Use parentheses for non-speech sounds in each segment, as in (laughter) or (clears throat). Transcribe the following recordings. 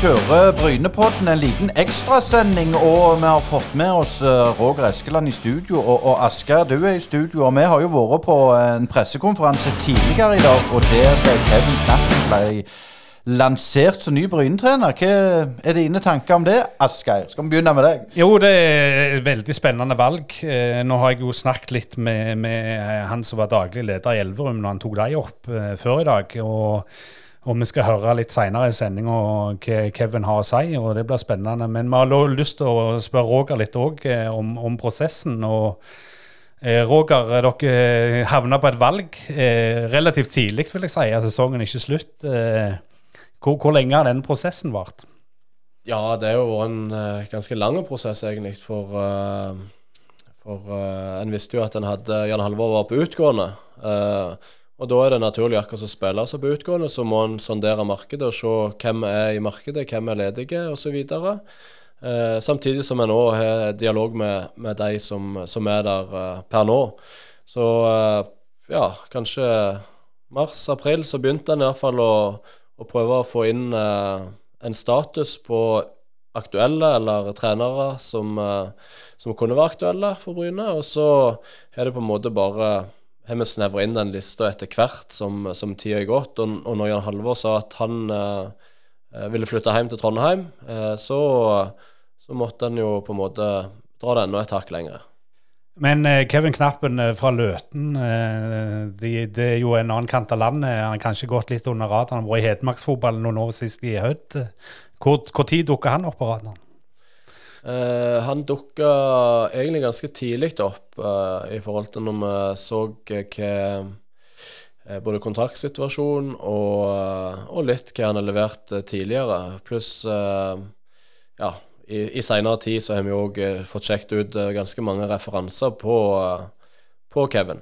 kjører Brynepodden en liten ekstrasending. Og vi har fått med oss eh, Roger Eskeland i studio. Og, og Asker, du er i studio. Og vi har jo vært på en pressekonferanse tidligere i dag, og der Kevin Knappen ble lansert som ny Bryne-trener. Hva er dine tanker om det, Asgeir? Skal vi begynne med deg? Jo, det er et veldig spennende valg. Eh, nå har jeg jo snakket litt med, med han som var daglig leder i Elverum når han tok dem opp eh, før i dag. og og vi skal høre litt seinere i sendinga hva Kevin har å si, og det blir spennende. Men vi har lyst til å spørre Roger litt òg eh, om, om, prosessen. og eh, Roger, dere havna på et valg eh, relativt tidlig, vil jeg si. Sesongen er ikke slutt. Eh, hvor, hvor, lenge har den prosessen vart? Ja, det er jo en uh, ganske lang prosess, egentlig. For, uh, for uh, en visste jo at en hadde Jan Halvor var på utgående. Uh, og Da er det naturlig akkurat som spiller seg på utgående, så må en sondere markedet og se hvem er i markedet, hvem er ledige osv. Eh, samtidig som en òg har dialog med, med de som, som, er der eh, per nå. Så eh, ja, kanskje mars-april så begynte en iallfall å, å prøve å få inn eh, en status på aktuelle eller trenere som, eh, som kunne være aktuelle for Bryne. Og så er det på en måte bare har vi snevra inn den lista etter hvert som, som tida har gått. Og, og når Jan Halvor sa at han eh, eh, ville flytte hjem til Trondheim, eh, så, så, måtte han jo på en måte dra det enda et hakk lenger. Men eh, Kevin Knappen eh, fra Løten, det, de er jo en annen kant av landet. Han har kanskje gått litt under radaren. Han har vært i hedmarksfotballen noen år sist i Hødd. Tid dukker han opp på radaren? Uh, han dukka egentlig ganske tidlig opp uh, i forhold til når vi så hva uh, både kontraktsituasjonen og, og, litt hva han har levert tidligere. Pluss ja, i, i seinere tid så har vi òg fått sjekket ut ganske mange referanser på, på Kevin.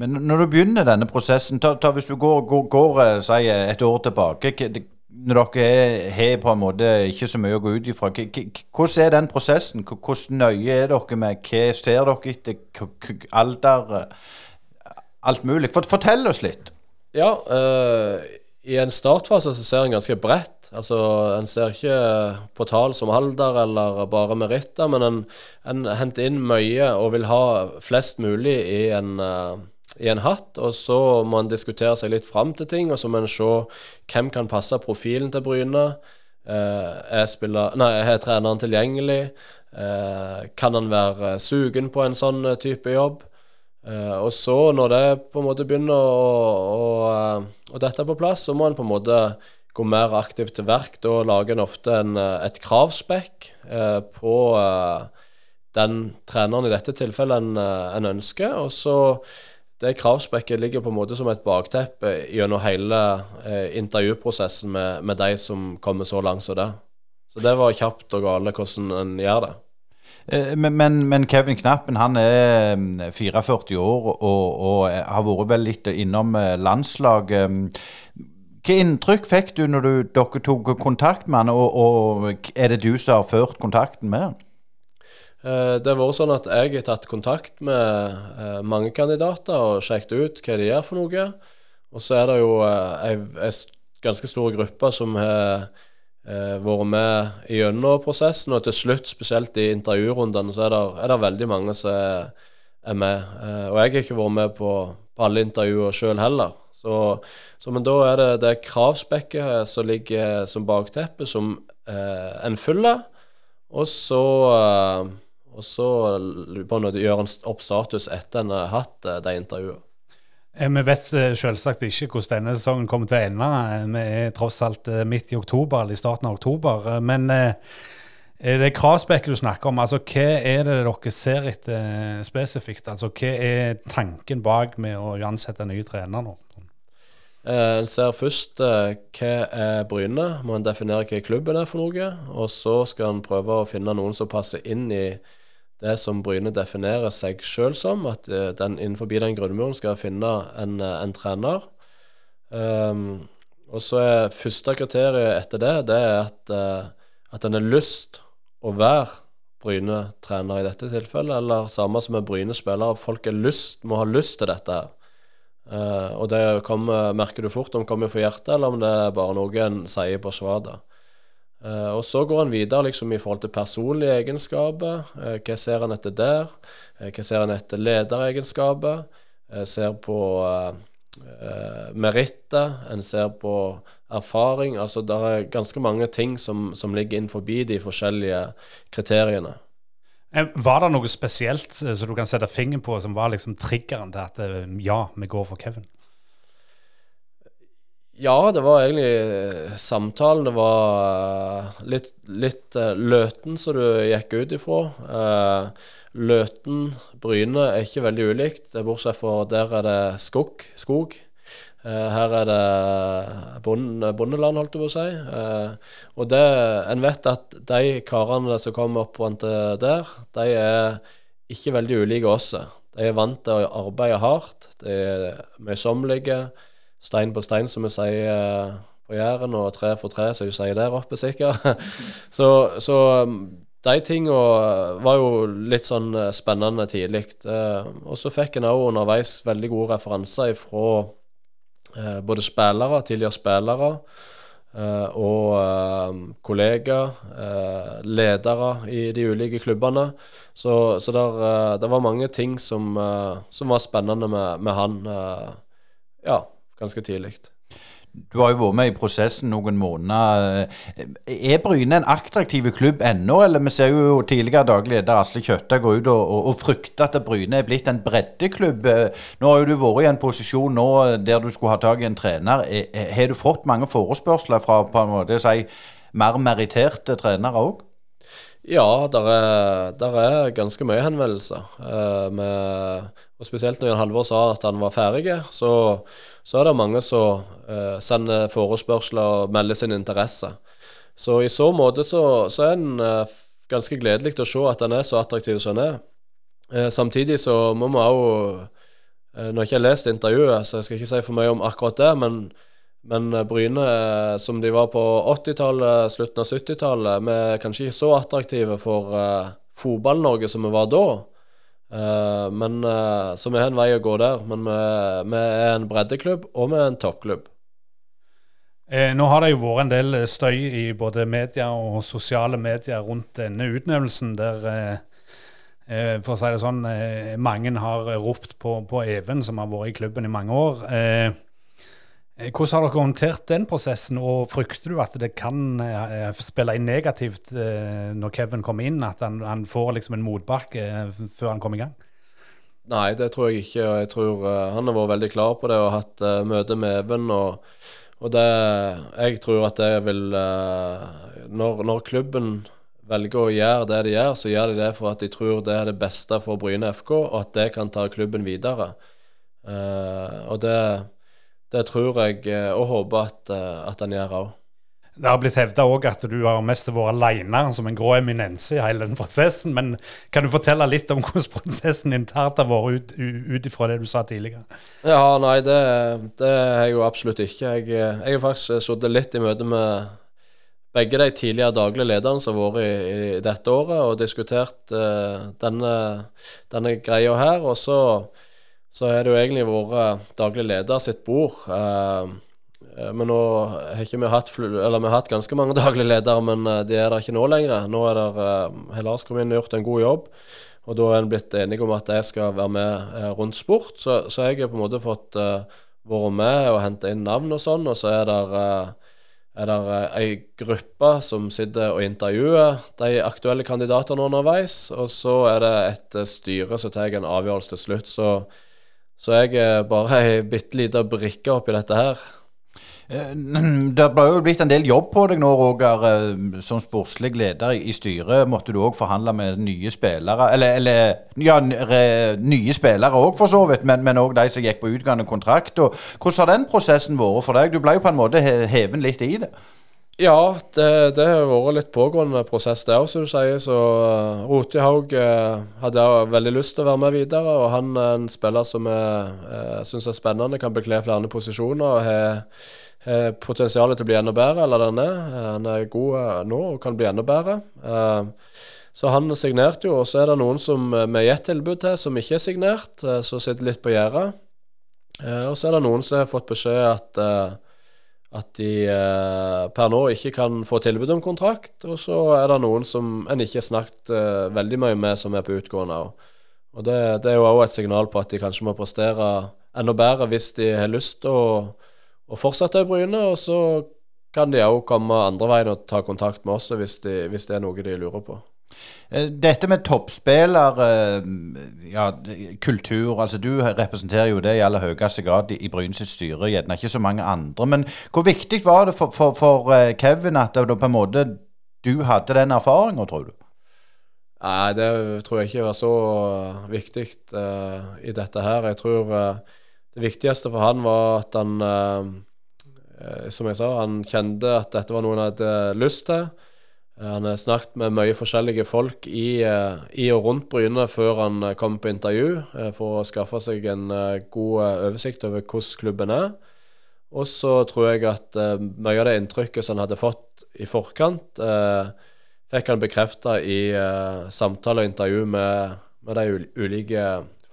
Men når du begynner denne prosessen, ta, ta hvis du går, går, går et år tilbake når dere har på en måte ikke så mye å gå ut ifra, hvordan er den prosessen? Hvordan nøye er dere med hva ser dere etter, alder, alt mulig? Fortell oss litt. Ja, uh, i en startfase så ser en ganske bredt. Altså, En ser ikke på tall som alder eller bare meritter, men en, en henter inn mye og vil ha flest mulig i en uh, i en hatt, og så må en diskutere seg litt fram til ting, og så må en se hvem kan passe profilen til Bryne. Eh, er, spiller, nei, er treneren tilgjengelig? Eh, kan han være sugen på en sånn eh, type jobb? Og så, når det på en måte begynner å, å, å dette på plass, så må en på en måte gå mer aktivt til verk. Da lager en ofte en, et kravspekk på den treneren i dette tilfellet en, en ønsker. og så det kravspekket ligger på en måte som et bakteppe gjennom hele eh, intervjuprosessen med, med, de som kommer så langt som det. Så det var kjapt og gale hvordan en gjør det. Eh, men, men, men, Kevin Knappen han er 44 mm, år og, og har vært vel litt innom landslag. landslaget. Hva inntrykk fikk du når du, dere tok kontakt med han, og, og er det du som har ført kontakten med han? Eh, det har vært sånn at jeg har tatt kontakt med eh, mange kandidater og sjekket ut hva de gjør for noe. Og så er det jo ei eh, ganske stor gruppe som har vært med gjennom prosessen. Og til slutt, spesielt i intervjurundene, så er det, er det veldig mange som er med. Og jeg har ikke vært med på, på alle intervjuer sjøl heller. Så, så, men da er det det kravspekket som ligger som bakteppe, som eh, en følger. Og så eh, og så bare gjøre opp status etter en har hatt de det intervjuet. Eh, vi vet eh, selvsagt ikke hvordan denne sesongen kommer til å ende. Vi er tross alt midt i oktober, eller i starten av oktober. Men det kravspekket du snakker om, altså hva er det dere ser etter spesifikt? Altså Hva er tanken bak med å ansette en ny trener nå? En ser først hva er Bryne, må en definere hva klubben er for noe. Og så skal en prøve å finne noen som passer inn i det som Bryne definerer seg sjøl som, at uh, den innenfor den grunnmuren skal finne en, uh, en trener. Um, og så er første kriteriet etter det det er at, uh, at en har lyst å være Bryne-trener i dette tilfellet, eller samme som med Bryne-spillere. Folk lyst, må ha lyst til dette her. og det kommer, merker du fort om det kommer fra hjertet, eller om det er bare noe en sier på svada. Eh, og så går han videre liksom i forhold til personlige egenskaper. Eh, hva ser han etter der? Eh, hva ser han etter lederegenskaper? ser på meritter, en ser på erfaring. Altså det er ganske mange ting som, som ligger innenfor de forskjellige kriteriene. Var det noe spesielt som du kan sette fingeren på, som var liksom triggeren til at ja, vi går for Kevin? Ja, det var egentlig eh, samtalen. Det var eh, litt, litt uh, Løten som du gikk ut ifra. Løten, Bryne er ikke veldig ulikt, bortsett fra der er det skog. skog. Her er det bondeland, holdt jeg på å si. og det, en vet at de karene som kommer opp der, de er ikke veldig ulike oss. De er vant til å arbeide hardt. De er møysommelige stein på stein, som vi sier eh, på Jæren, og tre for tre, som vi sier der oppe, sikkert. (laughs) så, så um, de tinga var jo litt sånn eh, spennende tidlig. Eh, og så fikk en òg underveis veldig gode referanser fra både spillere, tidligere spillere, og kollegaer, ledere i de ulike klubbene. Så, så der, det var mange ting som, som var spennende med, med han. ja, ganske tidlig. Du har jo vært med i prosessen noen måneder. Er Bryne en attraktiv klubb ennå, eller vi ser jo tidligere daglig leder Asle Kjøtta gå ut og, og, og, frykte at Bryne er blitt en breddeklubb. Nå har jo du vært i en posisjon nå der du skulle ha tak i en trener. Har du fått mange forespørsler fra på en måte si, mer meritterte trenere òg? Ja, der er, der er, ganske mye henvendelser. Eh, med, og Spesielt når Jan Halvor sa at han var ferdig, så, så er det mange som eh, sender forespørsler og melder sin interesse. Så i så måte så, så er den eh, ganske gledelig å se at den er så attraktiv som den er. Eh, samtidig så må vi òg eh, Nå har jeg ikke lest intervjuet, så jeg skal ikke si for mye om akkurat det, men men eh, Bryne, eh, som de var på 80-tallet, slutten av 70-tallet, vi er kanskje ikke så attraktive for Fotball-Norge som vi var da. Uh, men uh, Så vi har en vei å gå der. Men vi, vi er en breddeklubb, og vi er en toppklubb. Eh, nå har det jo vært en del støy i både media og sosiale medier rundt denne utnevnelsen, der eh, for å si det sånn, mange har ropt på, på Even, som har vært i klubben i mange år. Eh, Eh, hvordan har dere håndtert den prosessen, og frykter du at det kan eh, spille inn negativt eh, når Kevin kommer inn, at han, han får liksom en motbakke før han kommer i gang? Nei, det tror jeg ikke. Jeg tror Han har vært veldig klar på det og hatt møte med Even. Og, og det, jeg tror at det vil når, når, klubben velger å gjøre det de gjør, så gjør de det for at de tror det er det beste for Bryne FK, og at det kan ta klubben videre. Og det det tror jeg eh, og håper at, eh, at han gjør òg. Det har blitt hevda òg at du har mest vært alene som en grå eminense i hele den prosessen. Men kan du fortelle litt om hvordan prosessen internt har vært ut ifra det du sa tidligere? Ja, nei, det, det er jeg jo absolutt ikke. Jeg, jeg har faktisk sittet litt i møte med begge de tidligere daglige lederne som har vært i, i dette året, og diskutert uh, denne, denne greia her. Og så så er det jo egentlig vært daglig leder sitt bord. Eh, eh, men nå har ikke vi hatt Eller vi har hatt ganske mange (laughs) daglige ledere, men eh, de er der ikke nå lenger. Nå er der har Lars kommet inn og gjort en god jobb. Og da er en blitt enige om at jeg skal være med uh, rundt sport. Så, så, jeg har på en måte fått uh, vært med og hente inn navn og sånn. Og så er det er det ei gruppe som sitter og intervjuer de aktuelle kandidatene underveis. Og så er det et styre som tar en avgjørelse til slutt. Så så jeg er bare ei bitte lita brikke oppi dette her. Eh, det ble jo blitt en del jobb på deg nå, Roger. Eh, som sportslig leder i styret måtte du òg forhandle med nye spillere. Eller, eller ja, nye spillere òg, for så vidt, men òg de som gikk på utgående kontrakt. Og hvordan har den prosessen vært for deg? Du ble jo på en måte heven litt i det. Ja, det, det har vært litt pågående prosess der, som du sier. Så uh, Rotehaug uh, hadde veldig lyst til å være med videre. Og han er en spiller som jeg uh, syns er spennende, kan bekle flere posisjoner og har, Potensialet potensial til å bli enda bedre, eller den er. Han er god nå og kan bli enda bedre. så han signerte jo, og så er det noen som vi har gitt tilbud til, som ikke er signert, som sitter litt på gjerdet. og så er det noen som har fått beskjed at at de eh, per nå ikke kan få tilbud om kontrakt. Og så er det noen som en ikke har snakket eh, veldig mye med, som er på utgående. Og, det, det, er jo òg et signal på at de kanskje må prestere enda bedre hvis de har lyst til å, å, fortsette i Bryne. Og så kan de òg komme andre veien og ta kontakt med oss hvis, de, hvis det er noe de lurer på. Eh, dette med toppspiller, eh, ja, kultur altså Du representerer jo det i aller høyeste grad i Brynes styre, gjerne ikke så mange andre. Men hvor viktig var det for, for, for eh, Kevin at det på en måte du hadde den erfaringa, tror du? Nei, det tror jeg ikke var så viktig uh, i dette her. Jeg tror uh, det viktigste for han var at han, uh, som jeg sa, han kjente at dette var noe han hadde lyst til. Eh, han har snakket med mye forskjellige folk i, eh, i, og rundt Bryne før han eh, kom på intervju, for å skaffe seg en god oversikt over hvordan klubben er. Og så tror jeg at mye av det inntrykket som han hadde fått i forkant, fikk han bekrefta i samtale og intervju med, med de ulike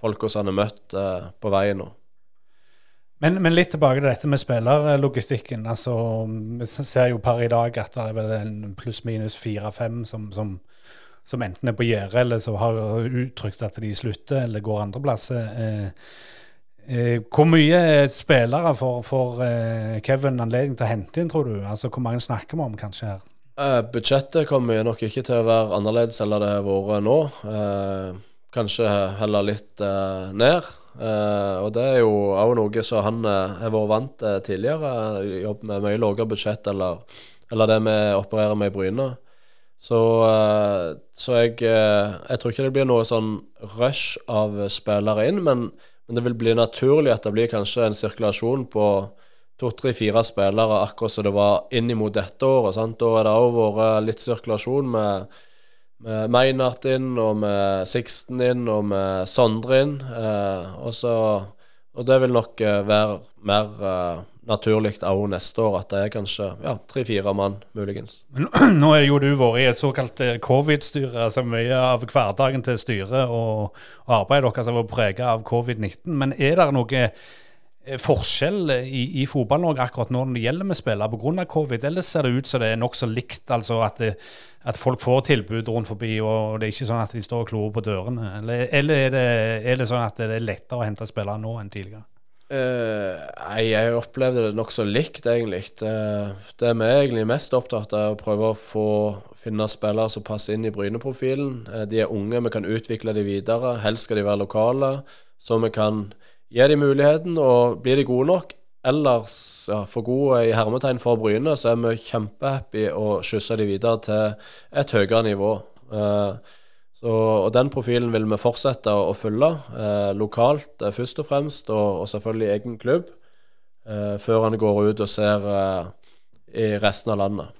folka som han har møtt på veien nå. Men, men, litt tilbake til dette med spillerlogistikken. Altså, vi ser jo per i dag at det er vel en pluss-minus fire-fem som, som, som, enten er på gjerdet, eller som har uttrykt at de slutter, eller går andreplasser. Eh, eh, hvor mye spillere får, får eh, Kevin anledning til å hente inn, tror du? Altså, Hvor mange snakker vi om kanskje her? Eh, budsjettet kommer nok ikke til å være annerledes enn det har vært nå. Eh, kanskje heller litt eh, ned. Uh, og det er jo òg noe som han uh, har vært vant til tidligere. Jobb med mye lavere budsjett eller, eller, det vi opererer med i Bryne. Så, så jeg, jeg, tror ikke det blir noe sånn rush av spillere inn, men, men, det vil bli naturlig at det blir kanskje en sirkulasjon på to, tre, fire spillere, akkurat som det var inn mot dette året. Sant? Da har det òg vært litt sirkulasjon med med Meinert inn, og med Sixten inn, og med Sondre inn. Eh, og, så, og det vil nok eh, være mer eh, naturlig òg neste år, at det er kanskje ja, tre-fire mann, muligens. (clears throat) Nå er jo du vært i et såkalt eh, covid-styre, altså mye av hverdagen til styret og, arbeidet deres har vært preget av covid-19. Men er det noe forskjell i, i fotball-Norge akkurat nå når det gjelder med spillere pga. covid, eller ser det ut som det er nokså likt? altså at, det, at, folk får tilbud rundt forbi, og det er ikke sånn at de står og klorer på dørene? Eller, eller er, det, er, det, sånn at det er lettere å hente spillere nå enn tidligere? Uh, jeg opplevde det nokså likt, egentlig. Det, vi er egentlig mest opptatt av, er å prøve å få finne spillere som passer inn i Bryne-profilen. De er unge, vi kan utvikle dem videre. Helst skal de være lokale, så vi kan Gi de muligheten, og blir de gode nok, ellers ja, for gode i hermetegn for Bryne, så er vi kjempehappy å skysse de videre til et høyere nivå. Uh, så, og Den profilen vil vi fortsette å, følge, uh, lokalt uh, først og fremst, og, og selvfølgelig egen klubb, før han går ut og ser i resten av landet.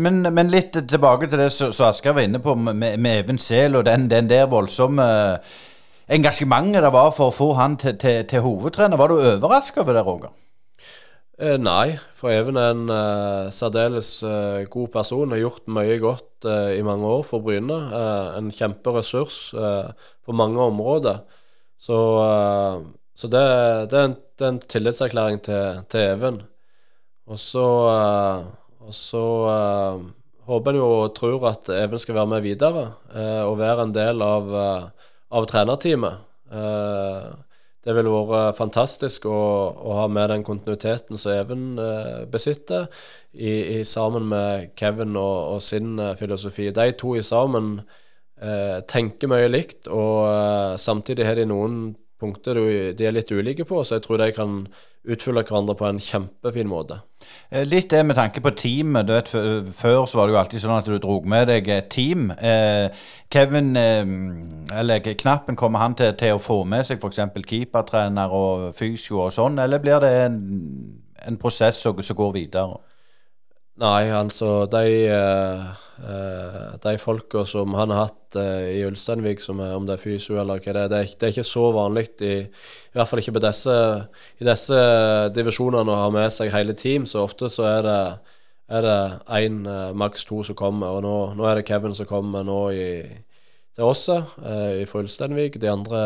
Men, men, litt tilbake til det som Asker var inne på med, med Even Sel og den, den der voldsomme engasjementet det var for å få han til, til, til hovedtrener. Var du overraska over det, Roger? Eh, nei, for Even er en eh, særdeles eh, god person. Har gjort mye godt eh, i mange år for Bryne. Eh, en kjemperessurs eh, på mange områder. Så, så det, det, er en, det, er en, tillitserklæring til, til Even. Og så, og så håper en jo og tror at Even skal være med videre og være en del av av trenerteamet. Eh, det ville vært fantastisk å, å, ha med den kontinuiteten som Even eh, besitter, i, i, sammen med Kevin og, og sin eh, filosofi. De to i sammen eh, tenker mye likt, og eh, samtidig har de noen punkter de er litt ulike på, så jeg tror de kan utfylle hverandre på en kjempefin måte. Eh, litt det med tanke på teamet. Vet, før så var det jo alltid sånn at du drog med deg et team. Eh, Kevin, eh, eller Knappen, kommer han til, til å få med seg f.eks. keepertrener og fysio og sånn, eller blir det en, en prosess som går videre? Nei, altså de, uh, de folka som han har hatt uh, i Ulsteinvik, om det er fysio eller hva det er, det er, det er ikke så vanlig i, i hvert fall ikke på disse, i disse divisjonene å ha med seg hele team. Så ofte så er det er det én, maks to som kommer. Og nå, nå, er det Kevin som kommer nå i, til oss i Ulsteinvik. De andre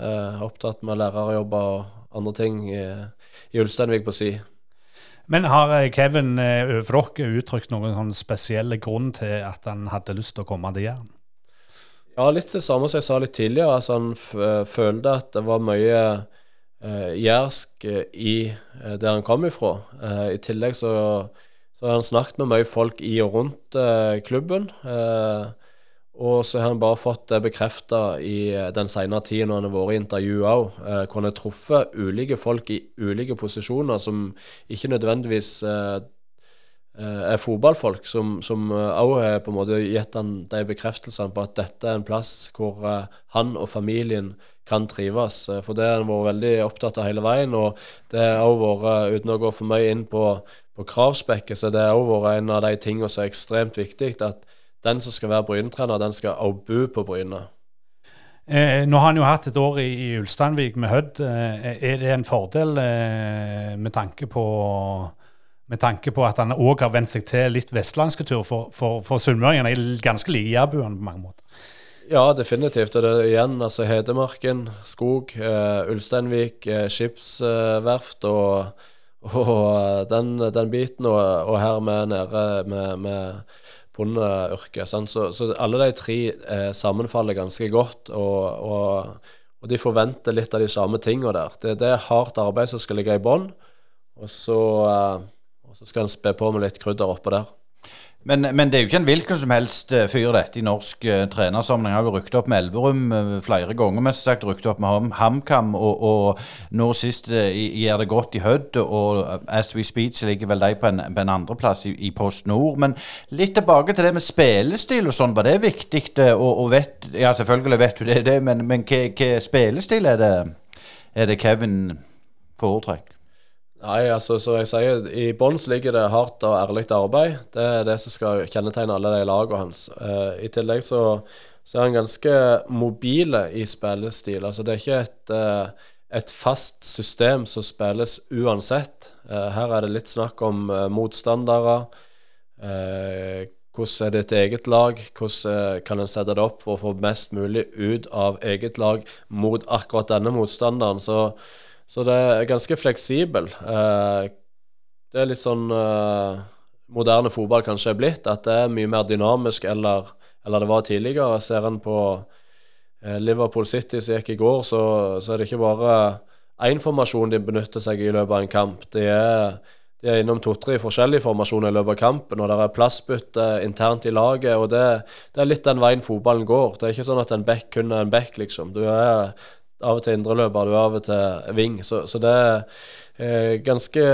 er opptatt med lærerjobber og andre ting i, i Ulsteinvik på si. Men har eh, Kevin eh, uttrykt noen sånn spesielle grunn til at han hadde lyst til å komme til Jæren? Ja, litt det samme som jeg sa litt tidligere. Altså, han eh, følte at det var mye eh, jærsk i der han kom ifra. Eh, I tillegg så, så, har han snakket med mye folk i og rundt klubben. Og så har han bare fått det bekrefta i eh, den senere tiden når han har vært i intervju òg. Eh, hvor han har truffet ulike folk i ulike posisjoner som ikke nødvendigvis eh, eh er fotballfolk, som òg har på en måte gitt han de bekreftelsene på at dette er en plass hvor eh, han og familien kan trives. Eh, for det har han vært veldig opptatt av hele veien. Og det har òg vært, uten å gå for mye inn på, på kravspekket, så det har òg vært en av de tingene som er ekstremt viktig. at den som skal være Bryne-trener, den skal også bo på Bryne. Eh, nå har han jo hatt et år i, i Ulsteinvik med Hødd. Eh, er det en fordel eh, med, tanke på, med tanke på at han òg har vent seg til litt vestlandske tur? For, for, for sunnmøringene er ganske like jærbuene på mange måter. Ja, definitivt. Og det er igjen altså Hedmarken, skog, uh, Ulsteinvik, uh, skipsverft og, og den, den, biten. Og, og her med nede med, med bondeyrket. Så, så, alle de tre eh, sammenfaller ganske godt, og, og, og, de forventer litt av de samme tingene der. Det, det er hardt arbeid som skal ligge i bånn, og, eh, og, så skal en spe på med litt krydder oppå der. Men, men, det er jo ikke en hvilken som helst eh, fyr, dette, i norsk uh, trenersammenheng. Har jo rykket opp med Elverum uh, flere ganger, mest sagt rykket opp med HamKam, og, og, nå sist uh, gjør det godt i Hødd, og as we Speed så ligger vel de på en, på en andreplass i, i Post Nord. Men litt tilbake til det med spillestil og sånn, var det viktig? Og, og vet, ja, selvfølgelig vet du det, det men, men hva spillestil er det, er det Kevin foretrekker? Nei, altså som jeg sier, i bånn ligger det hardt og ærlig arbeid. Det er det som skal kjennetegne alle de lagene hans. Uh, I tillegg så, så, er han ganske mobile i spillestil. Altså det er ikke et, uh, et fast system som spilles uansett. Uh, her er det litt snakk om motstandere. hvordan er ditt eget lag? Hvordan kan en sette det opp for å få mest mulig ut av eget lag mot akkurat denne motstanderen? Så så det er ganske fleksibel. Eh, det er litt sånn eh, moderne fotball kanskje er blitt, at det er mye mer dynamisk eller, eller det var tidligere. Ser en på eh, Liverpool City som gikk i går, så, så, er det ikke bare én formasjon de benytter seg i løpet av en kamp. De er, de er innom to-tre forskjellige formasjoner i løpet av kampen, og det er plassbytte internt i laget. og det, det, er litt den veien fotballen går. Det er ikke sånn at en back kun er en back, liksom. Du er av og til indreløper, du er av og til wing. Så, så det er eh, ganske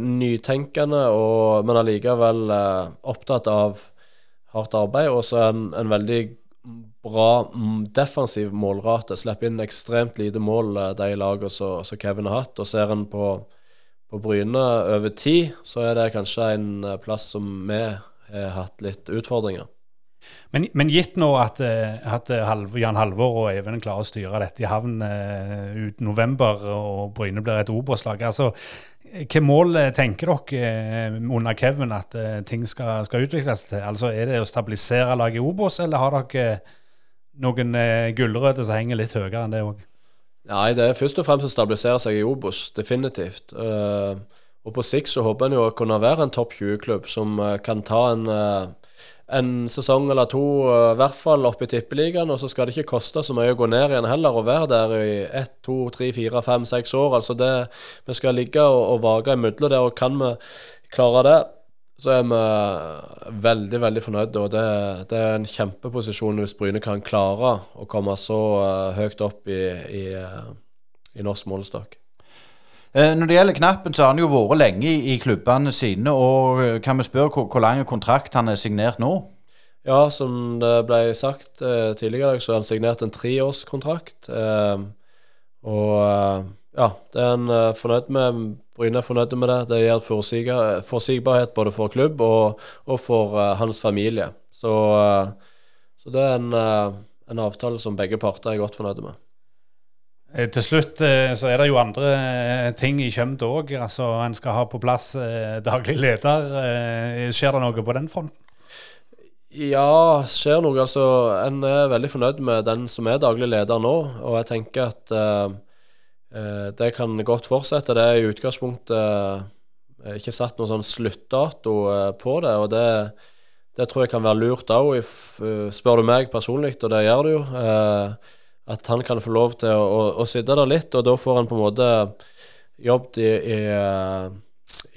nytenkende, og, men allikevel eh, opptatt av hardt arbeid. Og så en, en veldig bra defensiv målrate. Slipper inn ekstremt lite mål, de lagene som Kevin har hatt. Og ser en på, på Bryne over tid, så er det kanskje en eh, plass som vi har hatt litt utfordringer. Men, men, gitt nå at, eh, at eh, Jan Halvor og Even klarer å styre dette i havn uh, ut november, og Bryne blir et Obos-lag altså, Hvilke mål tenker dere under Kevin at ting skal, skal, utvikles til? Altså, Er det å stabilisere laget i Obos, eller har dere noen gulrøtter som henger litt høyere enn det òg? Nei, det er først og fremst å stabilisere seg i Obos, definitivt. Og på sikt så håper en jo å kunne være en topp 20-klubb som kan ta en en sesong eller to, eh, i hvert fall oppe i Tippeligaen. Og så skal det ikke koste så mye å gå ned igjen heller, og være der i ett, to, tre, fire, fem, seks år. Altså det, Vi skal ligge og, og vage imellom der, og kan vi klare det, så er vi veldig, veldig fornøyde. Og det, det er en kjempeposisjon hvis Bryne kan klare å komme så uh, høyt opp i, i, uh, i norsk målestokk. Eh, når det gjelder Knappen, så har han jo vært lenge i, i klubbene sine. og eh, Kan vi spørre hvor, hvor lang kontrakt han er signert nå? Ja, som det ble sagt eh, tidligere, så har han signert en treårskontrakt. Eh, og eh, ja, det er han eh, fornøyd med. Bryne er fornøyd med det. Det gir forutsigbarhet både for klubb og, og for hans familie. Så, så det er en, en avtale som begge parter er godt fornøyde med. Eh, til slutt eh, så er det jo andre eh, ting i Kjømd òg. Altså, en skal ha på plass daglig leder. Skjer det noe på den fronten? Ja, skjer noe. Altså, en er veldig fornøyd med den som er daglig leder nå. Og jeg tenker at uh, det kan godt fortsette. Det er i utgangspunktet uh, ikke satt noen sånn sluttdato uh, på det. og det, det tror jeg kan være lurt òg, spør du meg personlig, og det gjør du jo. Eh, at han kan få lov til å, å, å, sitte der litt, og da får han på en måte jobbet i, i,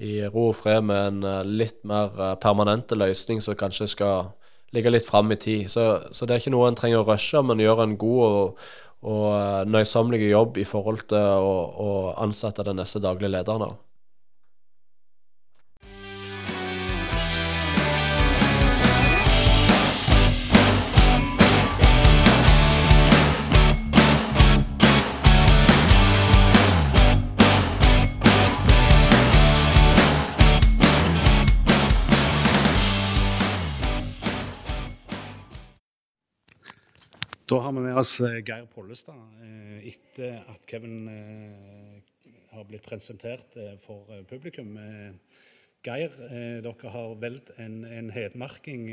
i ro og fred med en litt mer permanente løsning som kanskje skal ligge litt fram i tid. Så, så, det er ikke noe en trenger å rushe, men gjøre en god og, og nøysommelig jobb i forhold til å, å ansette den neste daglige lederen. Da har vi med oss eh, Geir Pollestad eh, etter at Kevin eh, har blitt presentert for publikum. Geir, dere har valgt en, en hedmarking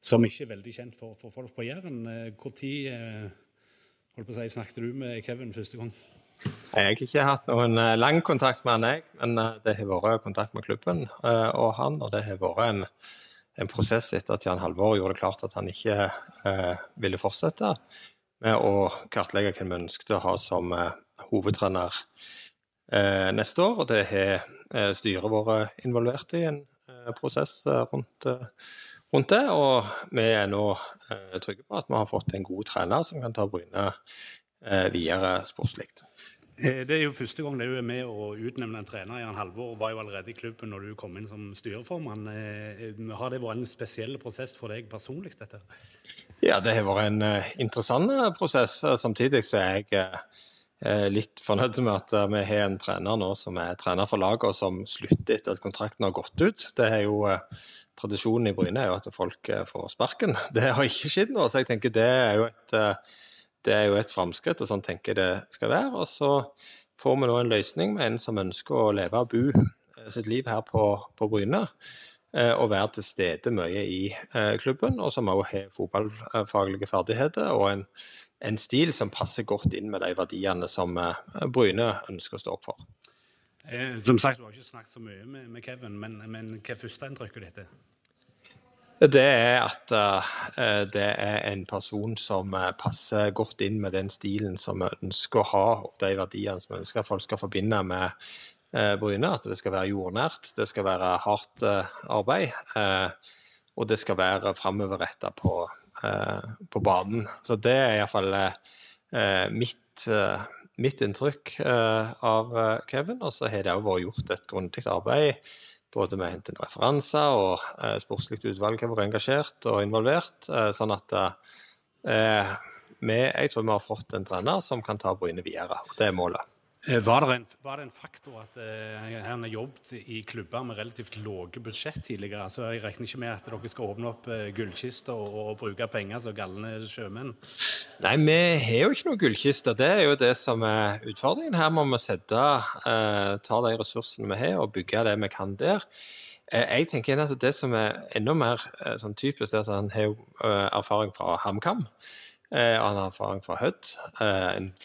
som ikke er veldig kjent for, for folk på Jæren. Når si, snakket du med Kevin første gang? Jeg har ikke hatt noen lang kontakt med han, jeg, men det har vært kontakt med klubben og han. Og det har vært en en prosess etter at Jan Halvor gjorde det klart at han ikke eh, ville fortsette med å kartlegge hvem vi ønsket å ha som eh, hovedtrener eh, neste år. Og det har eh, styret vært involvert i en eh, prosess eh, rundt, rundt, det. Og vi er nå trygge på at vi har fått en god trener som kan ta Bryne videre sportslig. Eh, det er jo første gang du er med å utnevne en trener. Jan Halvor var jo allerede i klubben når du kom inn som styreformann. Eh, har det vært en spesiell prosess for deg personlig, dette? Ja, det har vært en eh, interessant prosess. Samtidig så er jeg litt fornøyd med at vi har en trener nå som er trener for laget, og som slutter etter at kontrakten har gått ut. Det er jo Tradisjonen i Bryne er jo at folk får sparken. (laughs) Det har ikke skjedd nå, så jeg tenker det er jo et det er jo et framskritt, og sånn tenker jeg det skal være. Og så får vi nå en løsning med en som ønsker å leve og bo eh, sitt liv her på, på Bryne. Eh, og være til stede mye i eh, klubben, og som òg har fotballfaglige ferdigheter og en, en, stil som passer godt inn med de verdiene som Bryne ønsker å stå opp for. Som sagt, Du har ikke snakket så mye med, med Kevin, men, men hva er førsteinntrykket ditt? Det er at uh, det er en person som uh, passer godt inn med den stilen som vi ønsker å ha, og de verdiene som vi ønsker at folk skal forbinde med uh, Bryne. At det skal være jordnært, det skal være hardt arbeid, og det skal være framoverretta på, på banen. Så det er iallfall uh, mitt, mitt inntrykk av Kevin. Og så har det òg vært gjort et grundig arbeid både med å hente inn referanser, og eh, sportslig utvalg har vært engasjert og involvert. Eh, sånn at eh, vi, jeg tror vi har fått en trener som kan ta Bryne videre. Det er målet. Eh, var det, en, var det en faktor at uh, han har jobbet i klubber med relativt lave budsjett tidligere? Altså, jeg regner ikke med at dere skal åpne opp uh, gullkister og, og, bruke penger som galne sjømenn? Nei, vi har jo ikke noen gullkister. Det er jo det som er utfordringen. Her må vi sette, uh, ta de ressursene vi har og bygge det vi kan der. Jeg tenker at Det som er enda mer sånn typisk, er at han har erfaring fra HamKam. Og han har erfaring fra Hødd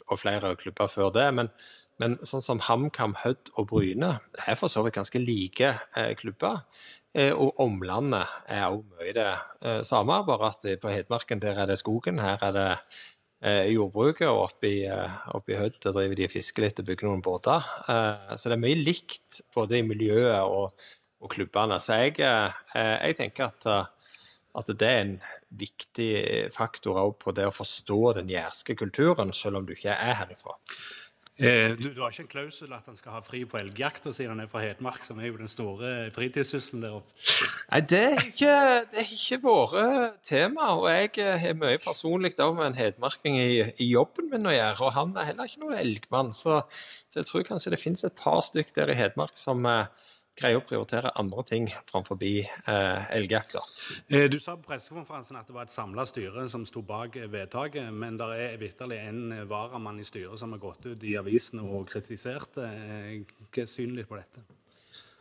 og flere klubber før det. men men sånn som HamKam, Hødd og Bryne er for så vidt ganske like eh, klubber. Eh, og omlandet er òg mye det eh, samme, bare at på Hedmarken der er det skogen. Her er det eh, jordbruket, og oppe i, oppe i Hødd driver de og fisker litt og bygger noen båter. Eh, så det er mye likt både i miljøet og, og klubbene. Så jeg, eh, jeg tenker at, at det er en viktig faktor på det å forstå den jærske kulturen, selv om du ikke er herifra. Eh, du, du, har ikke en klausul at han skal ha fri på elgjakta siden han er fra Hedmark, som er jo den store fritidssysselen der oppe? Nei, det er ikke, det er ikke vært tema. Og jeg eh, har mye personlig da, med en hedmarking i, i, jobben min å gjøre. Og han er heller ikke noen elgmann, så, så jeg tror kanskje det finnes et par stykk der i Hedmark som eh, greier å prioritere andre ting framfor eh, elgjakta. Eh, du sa på pressekonferansen at det var et samla styre som sto bak vedtaket, men det er vitterlig en varamann i styret som har gått ut i avisene og kritisert. Eh, hva er synet på dette?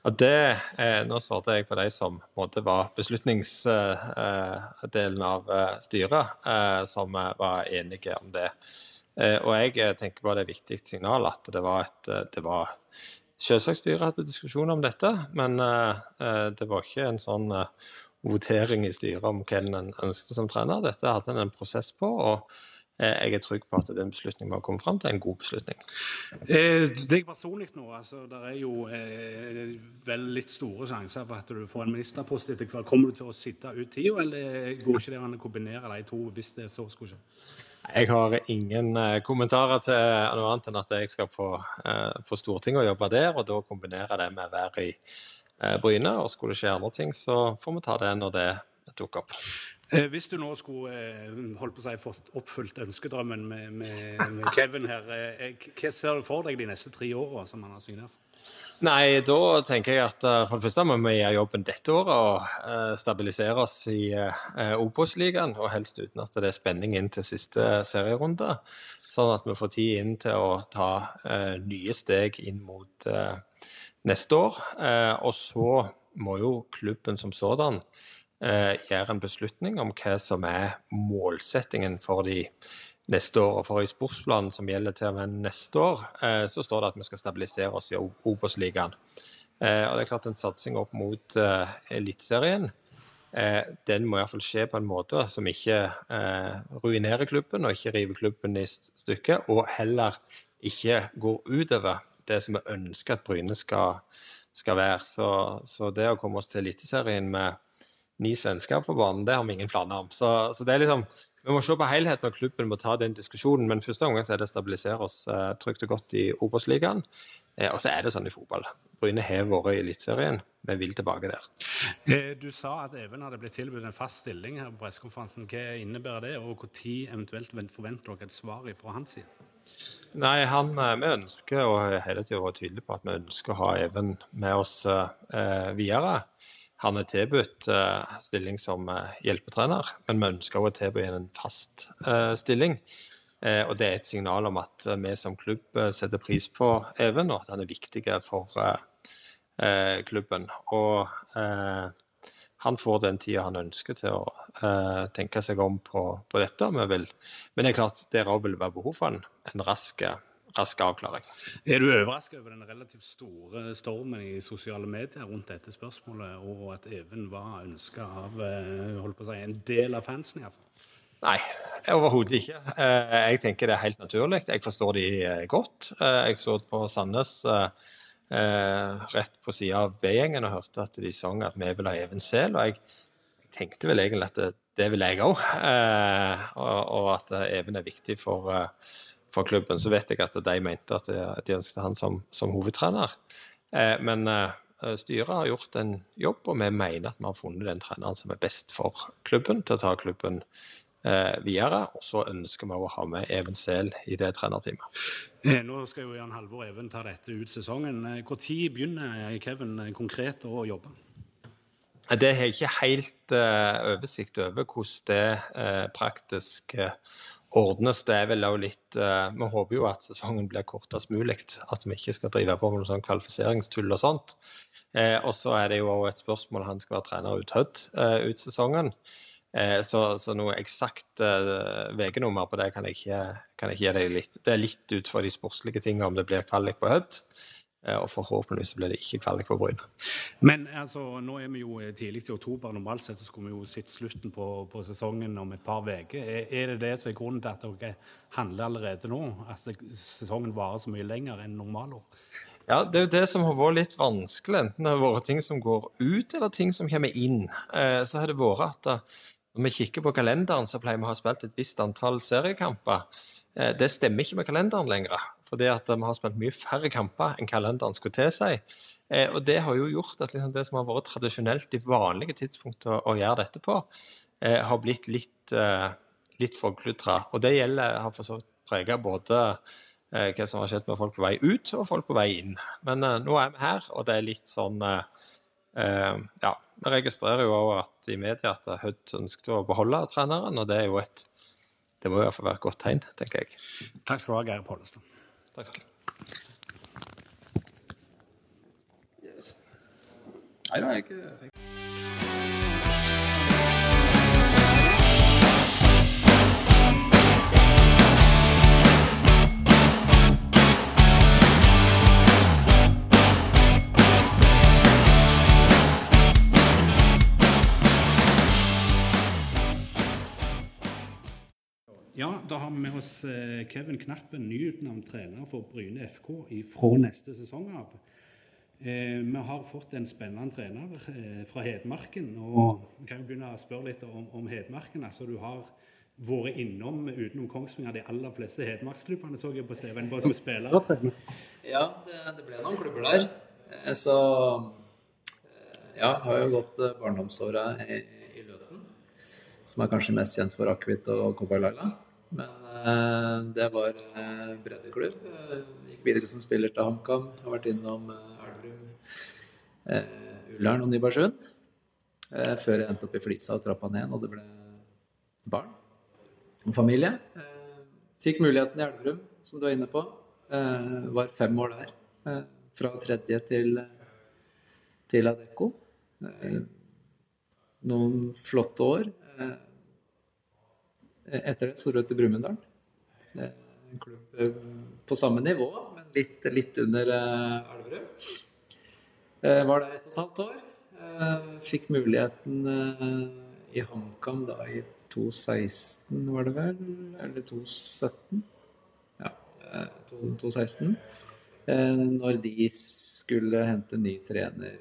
Ja, det, eh, Nå svarte jeg for de som måtte var beslutningsdelen av eh, styret, eh, som var enige om det. og jeg tenker bare det er et viktig signal at det var et det var Selvsagt styret hadde diskusjon om dette, men eh, eh, det var ikke en sånn eh, votering i styret om hvem en ønsket som trener. Dette hadde en en prosess på, og jeg er trygg på at den beslutningen vi har kommet fram til, er en god beslutning. Eh, deg personlig nå, altså, det er jo eh, vel litt store sjanser for at du får en ministerpost etter hvert. Kommer du til å sitte ut tida, eller går ikke det an å kombinere de to hvis det så skulle skje? Jeg har ingen eh, kommentarer til noe annet enn at jeg skal på, eh, på Stortinget og jobbe der, og da kombinere det med å være i eh, Bryne. Og skulle det skje andre ting, så får vi ta det når det dukker opp. Hvis du nå skulle holdt på å si, fått oppfylt ønskedrømmen med, med, med Kevin her, hva ser du for deg de neste tre åra som han har signert? Nei, da tenker jeg at eh, for det første må vi gjøre jobben dette året og eh, stabilisere oss i uh, Obos-ligaen, og helst uten at det er spenning inn til siste serierunde. Sånn at vi får tid inn til å ta eh, nye steg inn mot eh, neste år. Eh, og så må jo klubben som sådan eh, gjøre en beslutning om hva som er målsettingen for de neste år. Og for i sportsplanen som gjelder til og med neste år, eh, så står det at vi skal stabilisere oss i Obos-ligaen. Eh, og det er klart en satsing opp mot eh, Eliteserien, den må iallfall skje på en måte som ikke ruinerer klubben, og ikke river klubben i stykker, og heller ikke går utover det som vi ønsker at Bryne skal, skal være. Så, så det å komme oss til Eliteserien med ni svensker på banen, det har vi ingen planer om. Så, så det er liksom vi må se på helheten, og klubben må ta den diskusjonen. Men første omgang så er det å stabilisere oss eh, trygt og godt i Obos-ligaen. Eh, og så er det sånn i fotball. Bryne har vært i Eliteserien. Vi vil tilbake der. Eh, Du sa at Even hadde blitt tilbudt en fast stilling her på pressekonferansen. Hva innebærer det, og når eventuelt forventer dere et svar fra hans side? Nei, han, vi ønsker, og hele tiden vært tydelige på at vi ønsker å ha Even med oss eh, videre. Han er tilbudt uh, stilling som uh, hjelpetrener, men vi ønsker å tilby en fast uh, stilling. Og det er et signal om at vi som klubb setter pris på Even, og at han er viktig for klubben. Og han får den tida han ønsker til å tenke seg om på, på dette. Vil, men det er klart, der òg vil være behov for en, en rask, rask avklaring. Er du overrasket over den relativt store stormen i sosiale medier rundt dette spørsmålet, og at Even var ønska av eh, holdt på å si, en del av fansen? i hvert fall? Nei, overhodet ikke. Eh, jeg tenker det er helt naturlig. Jeg forstår de eh, godt. Jeg så på Sandnes rett på sida av B-gjengen og hørte at de sang at vi vil ha Even Sel. Og jeg, tenkte vel egentlig at det, det vil jeg òg. Eh, og, at Even er viktig for, for klubben. Så vet jeg at de mente at de, de ønsket han som, som hovedtrener. Eh, men eh, styret har gjort en jobb, og vi mener at vi har funnet den treneren som er best for klubben, til å ta klubben eh, videre. Og så ønsker vi å ha med Even Sehl i det trenerteamet. Eh, Nå skal jo Jan Halvor Even ta dette ut sesongen. Eh, Når begynner Kevin eh, konkret å jobbe? Det har jeg ikke helt uh, oversikt over hvordan det uh, praktisk eh, ordnes. Det vel òg litt uh, Vi håper jo at sesongen blir kortest mulig. At vi ikke skal drive på med noe sånn kvalifiseringstull og sånt. Eh, og så er det jo òg et spørsmål han skal være trener ut Hødd eh, ut sesongen. Eh, så, så noe eksakt eh, VG-nummer på det kan jeg, ikke, kan jeg ikke gi deg litt. Det er litt ut fra de sportslige tingene om det blir kvalik på Hødd. Eh, og forhåpentligvis blir det ikke kvalik på Bryne. Men altså, nå er vi jo eh, tidlig i oktober. Normalt sett så skulle vi jo sett slutten på, på sesongen om et par uker. Er, er det det som er grunnen til at dere handler allerede nå? At sesongen varer så mye lenger enn normalår? Ja, det er jo det som har vært litt vanskelig, enten det har vært ting som går ut, eller ting som kommer inn. Eh, så har det vært at da, når vi kikker på kalenderen, så pleier vi å ha spilt et visst antall seriekamper. Det stemmer ikke med kalenderen lenger, fordi at vi har spilt mye færre kamper enn kalenderen skulle tilsi. Eh, og det har jo gjort at liksom det som har vært tradisjonelt de vanlige tidspunktene å gjøre dette på, eh, har blitt litt, eh, litt forkludra. Og det gjelder, har for så vidt prega både eh, hva som har skjedd med folk på vei ut og folk på vei inn. Men eh, nå er vi her, og det er litt sånn eh, eh, Ja, vi registrerer jo også at i media at Hødd ønsket å beholde treneren, og det er jo et Det må i hvert fall være et godt tegn, tenker jeg. Takk skal du ha, Geir Pollestad. Takk skal yes. Nei da, jeg da har vi med oss eh, Kevin Knappen, nyutnevnt trener for Bryne FK fra neste sesong av. Eh, vi har fått en spennende trener eh, fra Hedmarken. og Vi kan jo begynne å spørre litt om, om Hedmarken. altså Du har vært innom utenom Kongsvinger de aller fleste hedmarksklubbene, så jeg på CV-en, både som spiller og trener. Ja, det, det ble noen klubber der. Eh, Så ja, jeg har jo gått barndomsåra i, i Løten. Som er kanskje mest kjent for akevitt og Cowboy Laila. Men eh, det var eh, breddeklubb. Eh, Gikk videre som spiller til HamKam. Har vært innom Elverum, Ullern og Nybergsund. Før jeg endte opp i Flisa og trappa ned og det ble barn og familie. Fikk muligheten i Elverum, som du var inne på. Var fem år der. Fra tredje til, til Adecco. Noen flotte år. Etter det så dro jeg til Brumunddal. En klubb eh, på samme nivå, men litt, litt under eh, Elverum. Eh, var der ett og et halvt år. Fikk muligheten i HamKam da i 2016, var det vel? Eller 2017? Ja, eh, 2016. Eh, når de skulle hente ny trener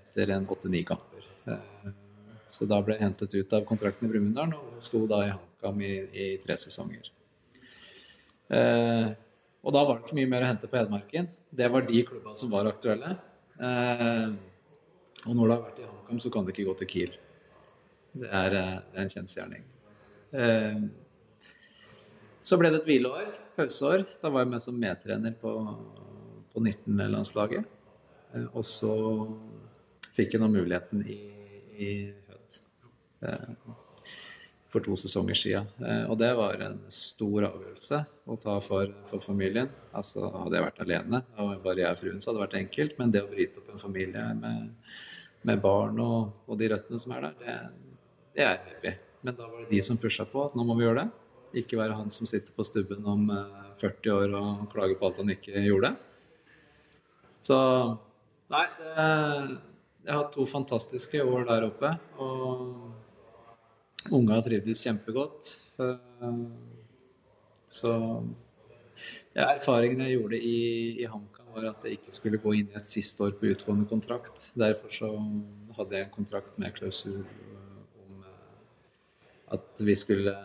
etter en åtte-ni kamper. Så da ble jeg hentet ut av kontrakten i Brumunddal og sto da i HamKam i, i tre sesonger. Eh, og da var det ikke mye mer å hente på Hedmarken. Det var de klubbene som var aktuelle. Eh, og når du har vært i HamKam, så kan du ikke gå til Kiel. Det er, eh, det er en kjensgjerning. Eh, så ble det et hvileår, pauseår. Da var jeg med som medtrener på, på 19-landslaget. Eh, og så fikk jeg nå muligheten i, i Hødd eh, for to sesonger siden. Eh, og det var en stor avgjørelse å ta for, for familien. Altså, hadde jeg vært alene, og bare jeg og fruen, så hadde det vært enkelt. Men det å bryte opp en familie med, med barn og, og de røttene som er der, det, det er heavy. Men da var det de som pusha på at nå må vi gjøre det. Ikke være han som sitter på stubben om eh, 40 år og klager på alt han ikke gjorde. Så Nei, det, jeg har hatt to fantastiske år der oppe. Og unga trivdes kjempegodt. Eh, Så ja, erfaringen jeg gjorde i, i HamKam, var at jeg ikke skulle gå inn i et siste år på utgående kontrakt. Derfor så hadde jeg en kontrakt med klausul om eh, at vi skulle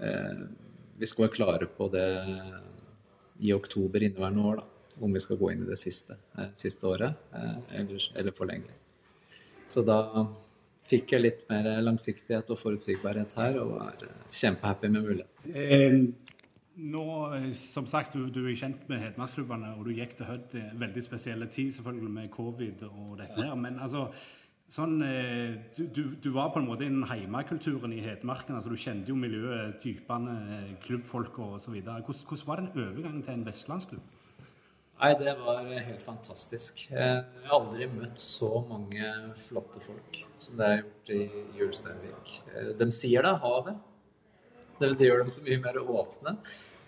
eh, Vi skulle være klare på det i oktober inneværende år, da. Om vi skal gå inn i det siste, eh, siste året, eh, eller, eller forlenge. Så da fikk jeg litt mer langsiktighet og forutsigbarhet her, og er eh, kjempehappy med muligheten. Eh, nå, eh, som sagt, du, du er kjent med hedmarksklubbene, og du gikk til Hødd i veldig spesielle tid, selvfølgelig med covid og dette her. Men altså, sånn, eh, du, du, du var på en måte innen heimekulturen i Hedmarken. altså Du kjente jo miljøet, typene, eh, klubbfolka osv. Hvordan, hvordan var den overgangen til en vestlandsklubb? Nei, det var helt fantastisk. Eh, Jeg har aldri møtt så mange flotte folk som det jeg har gjort i Julsteinvik. Eh, De sier det havet. Det, det gjør dem så mye mer åpne.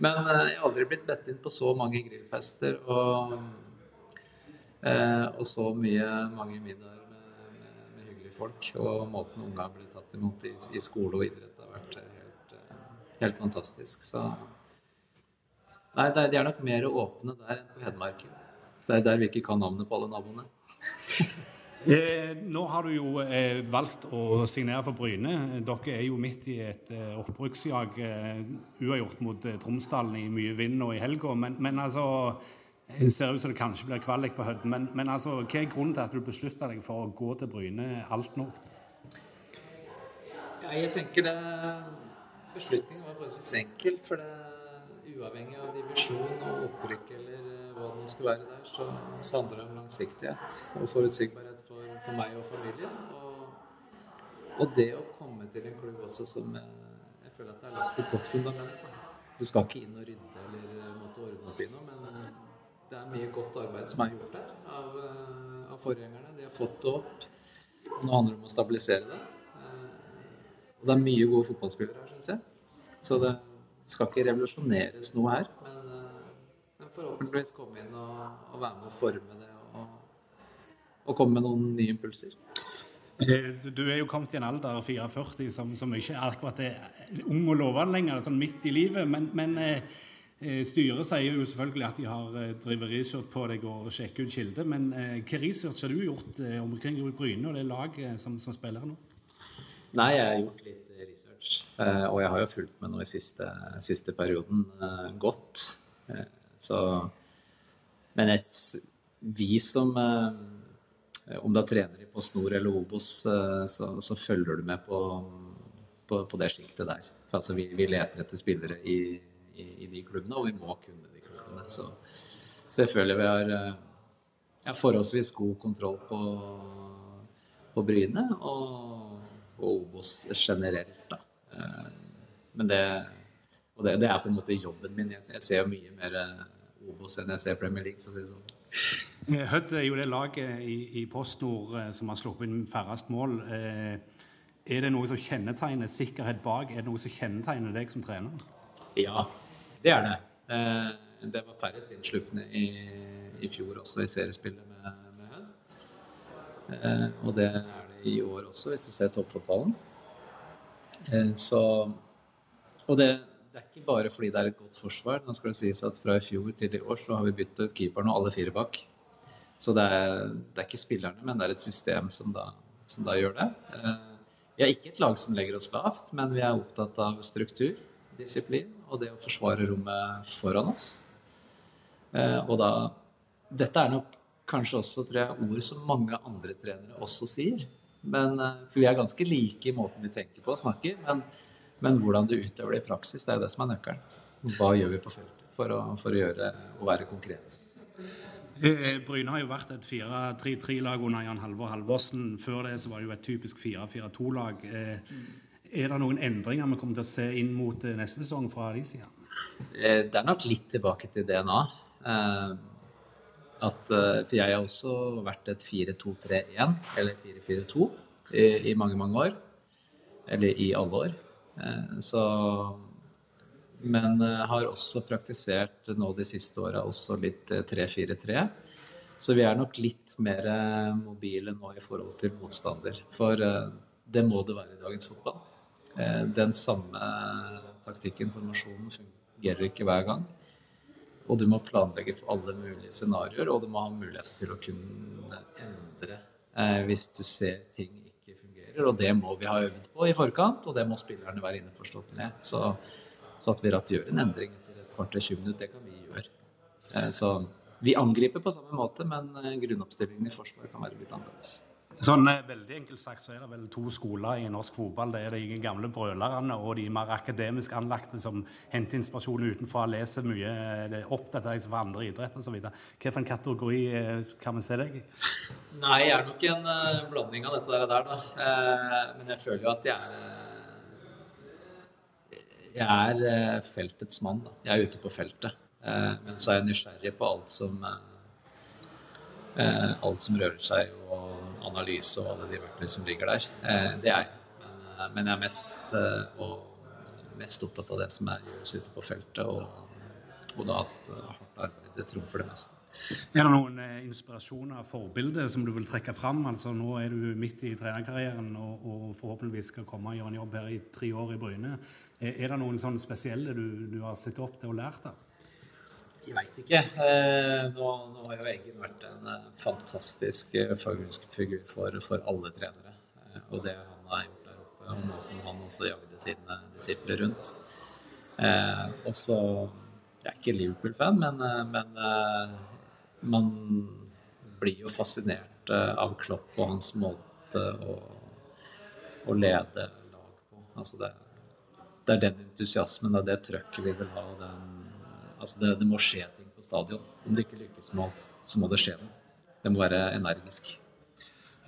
Men eh, jeg har aldri blitt bedt inn på så mange grillfester og, og så mye, mange middager med, med, hyggelige folk. Og måten unga blir tatt imot i, i skole og idrett har vært helt, helt fantastisk. Så Nei, de er nok mer åpne der enn på Hedmarken. Det er der vi ikke kan navnet på alle naboene. (laughs) Eh, nå har du jo eh, valgt å signere for Bryne. Dere er jo midt i et eh, oppbruksjag eh, uavgjort mot eh, Tromsdalen i mye vind og i helga. Men, men altså Det ser ut som det kanskje blir kvalik på Hødd. Men, men altså, hva er grunnen til at du beslutta deg for å gå til Bryne alt nå? Ja, jeg tenker det Beslutningen var forholdsvis enkelt. For det uavhengig av divisjon og opprykk eller eh, hva det nå skulle være der, så, så handler det om langsiktighet og forutsigbarhet for, for meg og familien. Og, og det å komme til en klubb også som jeg, jeg føler at det er lagt et godt fundament. Da. Du skal ikke inn og rydde eller eh, måtte ordne opp i noe, men det er mye godt arbeid som er gjort der av, eh, av forgjengerne. De har fått det opp. Nå handler det om å stabilisere det. Eh, Og det er mye gode fotballspillere her, syns jeg. Så det skal ikke revolusjoneres noe her. Men, eh, men forhåpentligvis komme inn og, og være med å forme det og, og komme med noen nye impulser. Eh, Du er jo kommet i en alder 44 som, som ikke akkurat er ung og lovende lenger, sånn midt i livet. Men, men eh, styret sier jo selvfølgelig at de har driver research på deg og sjekker ut kilder. Men eh, hva research har du gjort eh, omkring Bryne og det laget som, som spiller nå? Nei, jeg har gjort litt research. eh, Og jeg har jo fulgt med nå i siste, siste perioden eh, godt. Eh, Så Men jeg, vi som Om du er trener i Post Nord eller Obos, så, så følger du med på, på, på det sjiktet der. For altså, vi, vi leter etter spillere i, i, i de klubbene, og vi må kunne de klubbene. Så, så jeg føler vi har forholdsvis god kontroll på, på Bryne og, og Obos generelt. Da. Eh, Men det, og det, det er på en måte jobben min. Jeg, ser jo mye mer eh, Obos enn jeg ser Premier League, for å si det sånn. Eh, Hødd er jo det laget i, i Post Nord som har sluppet inn færrest mål. Er det noe som kjennetegner sikkerhet bak? Er det noe som kjennetegner deg som trener? Ja, det er det. Det var færrest innslupne i, i fjor også i seriespillet med, med Hødd. Og det er det i år også, hvis du ser toppfotballen. Eh, Så Og det, det er ikke bare fordi det er et godt forsvar. Nå skal det sies at fra i fjor til i år så har vi byttet keeperen og alle fire bak. Så det er, det er ikke spillerne, men det er et system som da, som da gjør det. Eh, Vi er ikke et lag som legger oss lavt, men vi er opptatt av struktur, disiplin og det å forsvare rommet foran oss. Eh, Og da Dette er nok kanskje også tror jeg, ord som mange andre trenere også sier. Men, eh, for vi er ganske like i måten vi tenker på og snakker. Men, men hvordan du utøver det i praksis, det er jo det som er nøkkelen. Hva gjør vi på feltet for å, for å gjøre å være konkrete? Eh, Bryne har jo vært et 4-3-3-lag under Jan Halvor Halvorsen. Før det så var det jo et typisk 4-4-2-lag. Eh, Er det noen endringer vi kommer til å se inn mot eh, neste sesong fra de sida? Eh, Det er nok litt tilbake til DNA. At, eh, for jeg har også vært et 4-2-3-1, eller 4-4-2, i, i mange, mange år. Eller i alle år. Eh, Så Men eh, har også praktisert nå de siste åra også litt eh, 3-4-3. Så vi er nok litt mer mobile nå i forhold til motstander. For det må det være i dagens fotball. Den samme taktikken, formasjonen, fungerer ikke hver gang. Og du må planlegge for alle mulige scenarioer, og du må ha mulighet til å kunne endre eh, hvis du ser ting ikke fungerer. Og det må vi ha øvd på i forkant, og det må spillerne være innforstått med. Så, så at vi ratt gjør en endring etter et kvarter 20 minutter, det kan vi gjøre. Eh, så vi angriper på samme måte, men eh, grunnoppstillingen i Forsvaret kan være litt annerledes. Sånn eh, veldig enkelt sagt så er det vel to skoler i norsk fotball. Det er de gamle brølerne og de mer akademisk anlagte som henter inspirasjon utenfra, leser mye, oppdaterer seg for andre idretter osv. Hvilken kategori eh, kan vi se deg i? Nei, jeg er nok en uh, blanding av dette der, da. Uh, men jeg føler jo at jeg er Jeg er feltets mann. da. Jeg er ute på feltet. Uh, men så er jeg nysgjerrig på alt som alt som rører seg, og analyse og alle de verktøyene som ligger der. Eh, det er jeg. Men, eh, jeg er mest, eh, og mest opptatt av det som er gjøres ute på feltet, og, og da at hardt arbeid det trumfer det meste. Er det noen inspirasjoner inspirasjoner, forbilder, som du vil trekke fram? Altså, nå er du midt i trenerkarrieren og, og forhåpentligvis skal komme og gjøre en jobb her i tre år i Bryne. Er, er det noen sånne spesielle du, du har sett opp til og lært av? Jeg veit ikke. Eh, nå, nå har jo Eggen vært en eh, fantastisk figur fagfigur for, for alle trenere. Eh, og det han har gjort der oppe, og måten han også jagde sine disipler rundt. Eh, og så Jeg er ikke Liverpool-fan, men, eh, men eh, man blir jo fascinert eh, av Klopp og hans måte å, å lede lag på. Altså det, det er den entusiasmen og det trøkket vi vil ha. den Altså det, det må skje ting på stadion. Om det ikke lykkes med alt, så må det skje noe. Det må være energisk.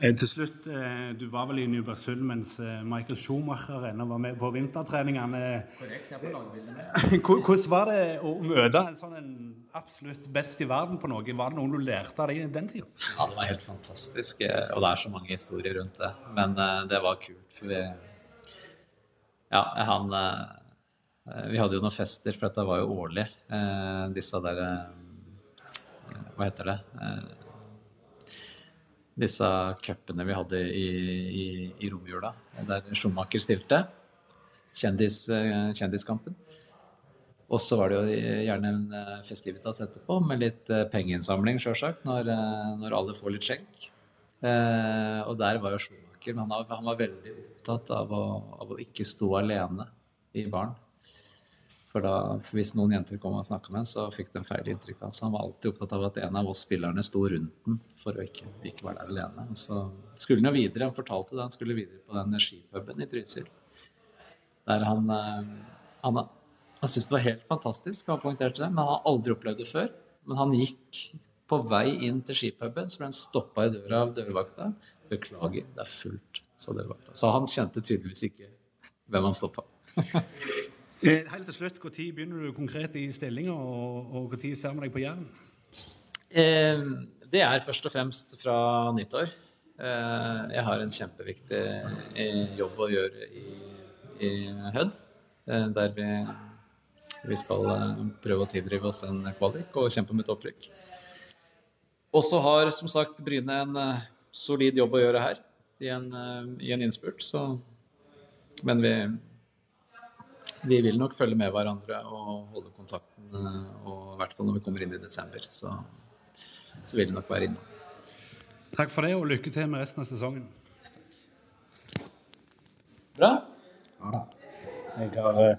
Eh, til slutt, eh, du var vel i Nybergsund mens eh, Michael Schumacher ennå var med på vintertreningene. Korrekt, jeg (laughs) Hvor- Hvordan var det å møte en sånn en absolutt best i verden på noe? Var det noe du lærte av det i den tida? Ja, det var helt fantastisk. Og det er så mange historier rundt det. Men det var kult, for vi Ja, han Vi hadde jo noen fester, for dette var jo årlig. eh, Disse der eh, Hva heter det? Eh, disse cupene vi hadde i, i, i romjula, der Schumacher stilte. Kjendis, eh, kjendiskampen. Og så var det jo gjerne en eh, festivitas etterpå, med litt eh, pengeinnsamling, sjølsagt, når, eh, når alle får litt skjenk. Eh, og der var jo Schumacher. Men han var, han var veldig opptatt av å, av å ikke stå alene i baren. For da, hvis noen jenter kom og snakka med ham, så fikk de feil inntrykk av altså, han var alltid opptatt av at en av oss spillerne sto rundt den for å ikke, ikke være der alene. Og så skulle han jo videre. Han fortalte det, han skulle videre på den skipuben i Trysil. Der han, eh, han han syntes det var helt fantastisk, han poengterte det, men han har aldri opplevd det før. Men han gikk på vei inn til skipuben, så ble han stoppa i døra av dørvakta. 'Beklager, det er fullt', sa dørvakta. Så han kjente tydeligvis ikke hvem han stoppa. (laughs) Eh, Helt til slutt, Når begynner du konkret i stillinga, og når ser vi deg på Jæren? Eh, det er først og fremst fra nyttår. Eh, jeg har en kjempeviktig jobb å gjøre i, i Hødd, der vi, vi skal prøve å tildrive oss en kvalik og kjempe med et opprykk. Og så har som sagt Bryne en solid jobb å gjøre her, i en, i en innspurt. Så, men vi, vi vil nok følge med hverandre og holde kontakten. eh, Og i hvert fall når vi kommer inn i desember, så, så vil det nok være innom. Takk for det, og lykke til med resten av sesongen. Bra. Jeg har eh,